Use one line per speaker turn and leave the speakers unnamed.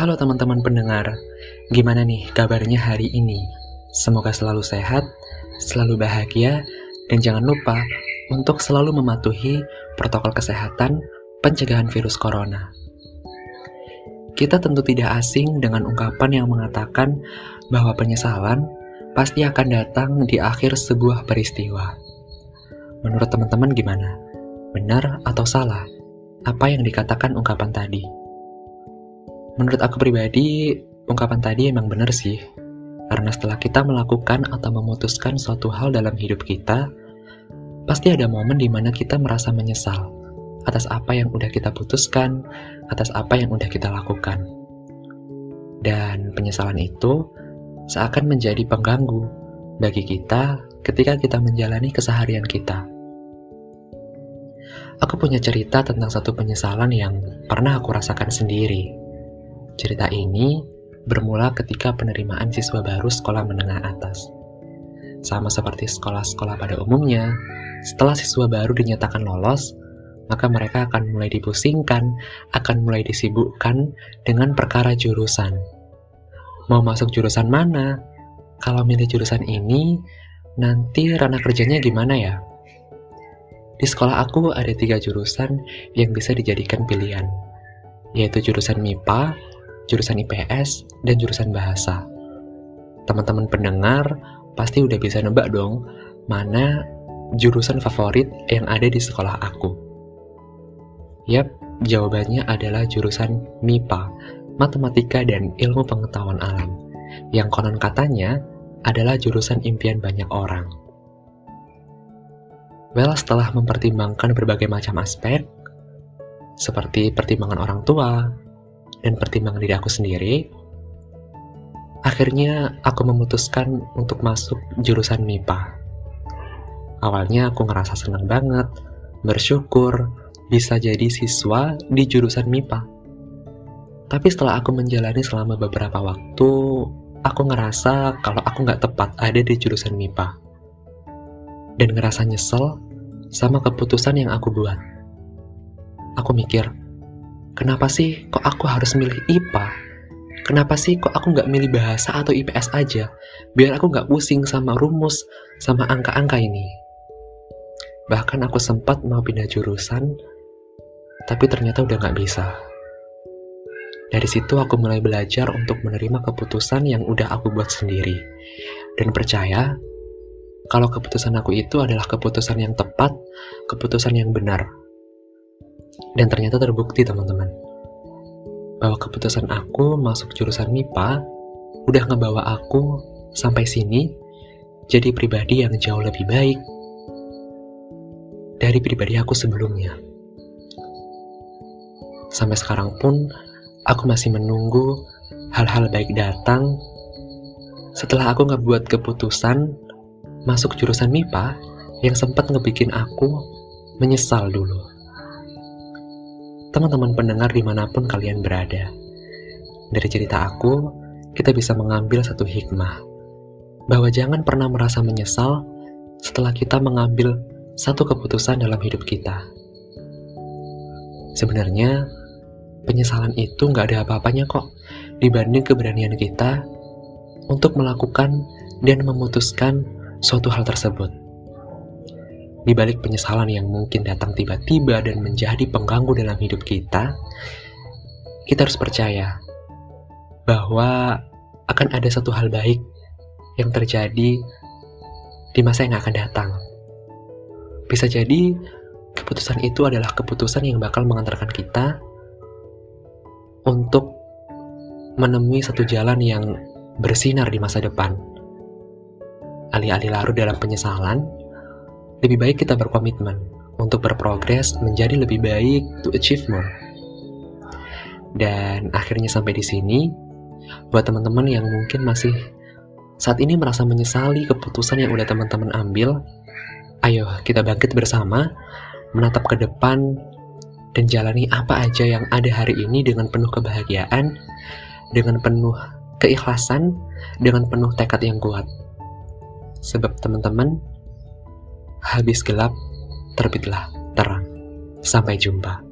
Halo teman-teman pendengar, gimana nih kabarnya hari ini? Semoga selalu sehat, selalu bahagia, dan jangan lupa untuk selalu mematuhi protokol kesehatan pencegahan virus corona. Kita tentu tidak asing dengan ungkapan yang mengatakan bahwa penyesalan pasti akan datang di akhir sebuah peristiwa. Menurut teman-teman gimana? Benar atau salah? Apa yang dikatakan ungkapan tadi? Menurut aku pribadi, ungkapan tadi emang benar sih. Karena setelah kita melakukan atau memutuskan suatu hal dalam hidup kita, pasti ada momen di mana kita merasa menyesal atas apa yang udah kita putuskan, atas apa yang udah kita lakukan. Dan penyesalan itu seakan menjadi pengganggu bagi kita ketika kita menjalani keseharian kita. Aku punya cerita tentang satu penyesalan yang pernah aku rasakan sendiri. Cerita ini bermula ketika penerimaan siswa baru sekolah menengah atas. Sama seperti sekolah-sekolah pada umumnya, setelah siswa baru dinyatakan lolos, maka mereka akan mulai dipusingkan, akan mulai disibukkan dengan perkara jurusan. Mau masuk jurusan mana? Kalau milih jurusan ini, nanti ranah kerjanya gimana ya? Di sekolah aku ada tiga jurusan yang bisa dijadikan pilihan, yaitu jurusan MIPA, jurusan IPS, dan jurusan bahasa. Teman-teman pendengar pasti udah bisa nebak dong mana jurusan favorit yang ada di sekolah aku. Yap, jawabannya adalah jurusan MIPA, Matematika dan Ilmu Pengetahuan Alam, yang konon katanya adalah jurusan impian banyak orang. Well, setelah mempertimbangkan berbagai macam aspek, seperti pertimbangan orang tua dan pertimbangan diri aku sendiri, akhirnya aku memutuskan untuk masuk jurusan MIPA. Awalnya aku ngerasa senang banget, bersyukur bisa jadi siswa di jurusan MIPA. Tapi setelah aku menjalani selama beberapa waktu, aku ngerasa kalau aku nggak tepat ada di jurusan MIPA dan ngerasa nyesel sama keputusan yang aku buat. Aku mikir, kenapa sih kok aku harus milih IPA? Kenapa sih kok aku nggak milih bahasa atau IPS aja? Biar aku nggak pusing sama rumus, sama angka-angka ini. Bahkan aku sempat mau pindah jurusan, tapi ternyata udah nggak bisa. Dari situ aku mulai belajar untuk menerima keputusan yang udah aku buat sendiri. Dan percaya kalau keputusan aku itu adalah keputusan yang tepat, keputusan yang benar. Dan ternyata terbukti teman-teman, bahwa keputusan aku masuk jurusan MIPA udah ngebawa aku sampai sini jadi pribadi yang jauh lebih baik dari pribadi aku sebelumnya. Sampai sekarang pun, aku masih menunggu hal-hal baik datang setelah aku ngebuat keputusan masuk jurusan MIPA yang sempat ngebikin aku menyesal dulu. Teman-teman pendengar di mana pun kalian berada, dari cerita aku, kita bisa mengambil satu hikmah, bahwa jangan pernah merasa menyesal setelah kita mengambil satu keputusan dalam hidup kita. Sebenarnya, penyesalan itu nggak ada apa-apanya kok dibanding keberanian kita untuk melakukan dan memutuskan suatu hal tersebut. Di balik penyesalan yang mungkin datang tiba-tiba dan menjadi pengganggu dalam hidup kita, kita harus percaya bahwa akan ada satu hal baik yang terjadi di masa yang akan datang. Bisa jadi keputusan itu adalah keputusan yang bakal mengantarkan kita untuk menemui satu jalan yang bersinar di masa depan alih-alih larut dalam penyesalan, lebih baik kita berkomitmen untuk berprogres menjadi lebih baik to achieve more. Dan akhirnya sampai di sini, buat teman-teman yang mungkin masih saat ini merasa menyesali keputusan yang udah teman-teman ambil, ayo kita bangkit bersama, menatap ke depan, dan jalani apa aja yang ada hari ini dengan penuh kebahagiaan, dengan penuh keikhlasan, dengan penuh tekad yang kuat. Sebab teman-teman, habis gelap, terbitlah terang. Sampai jumpa.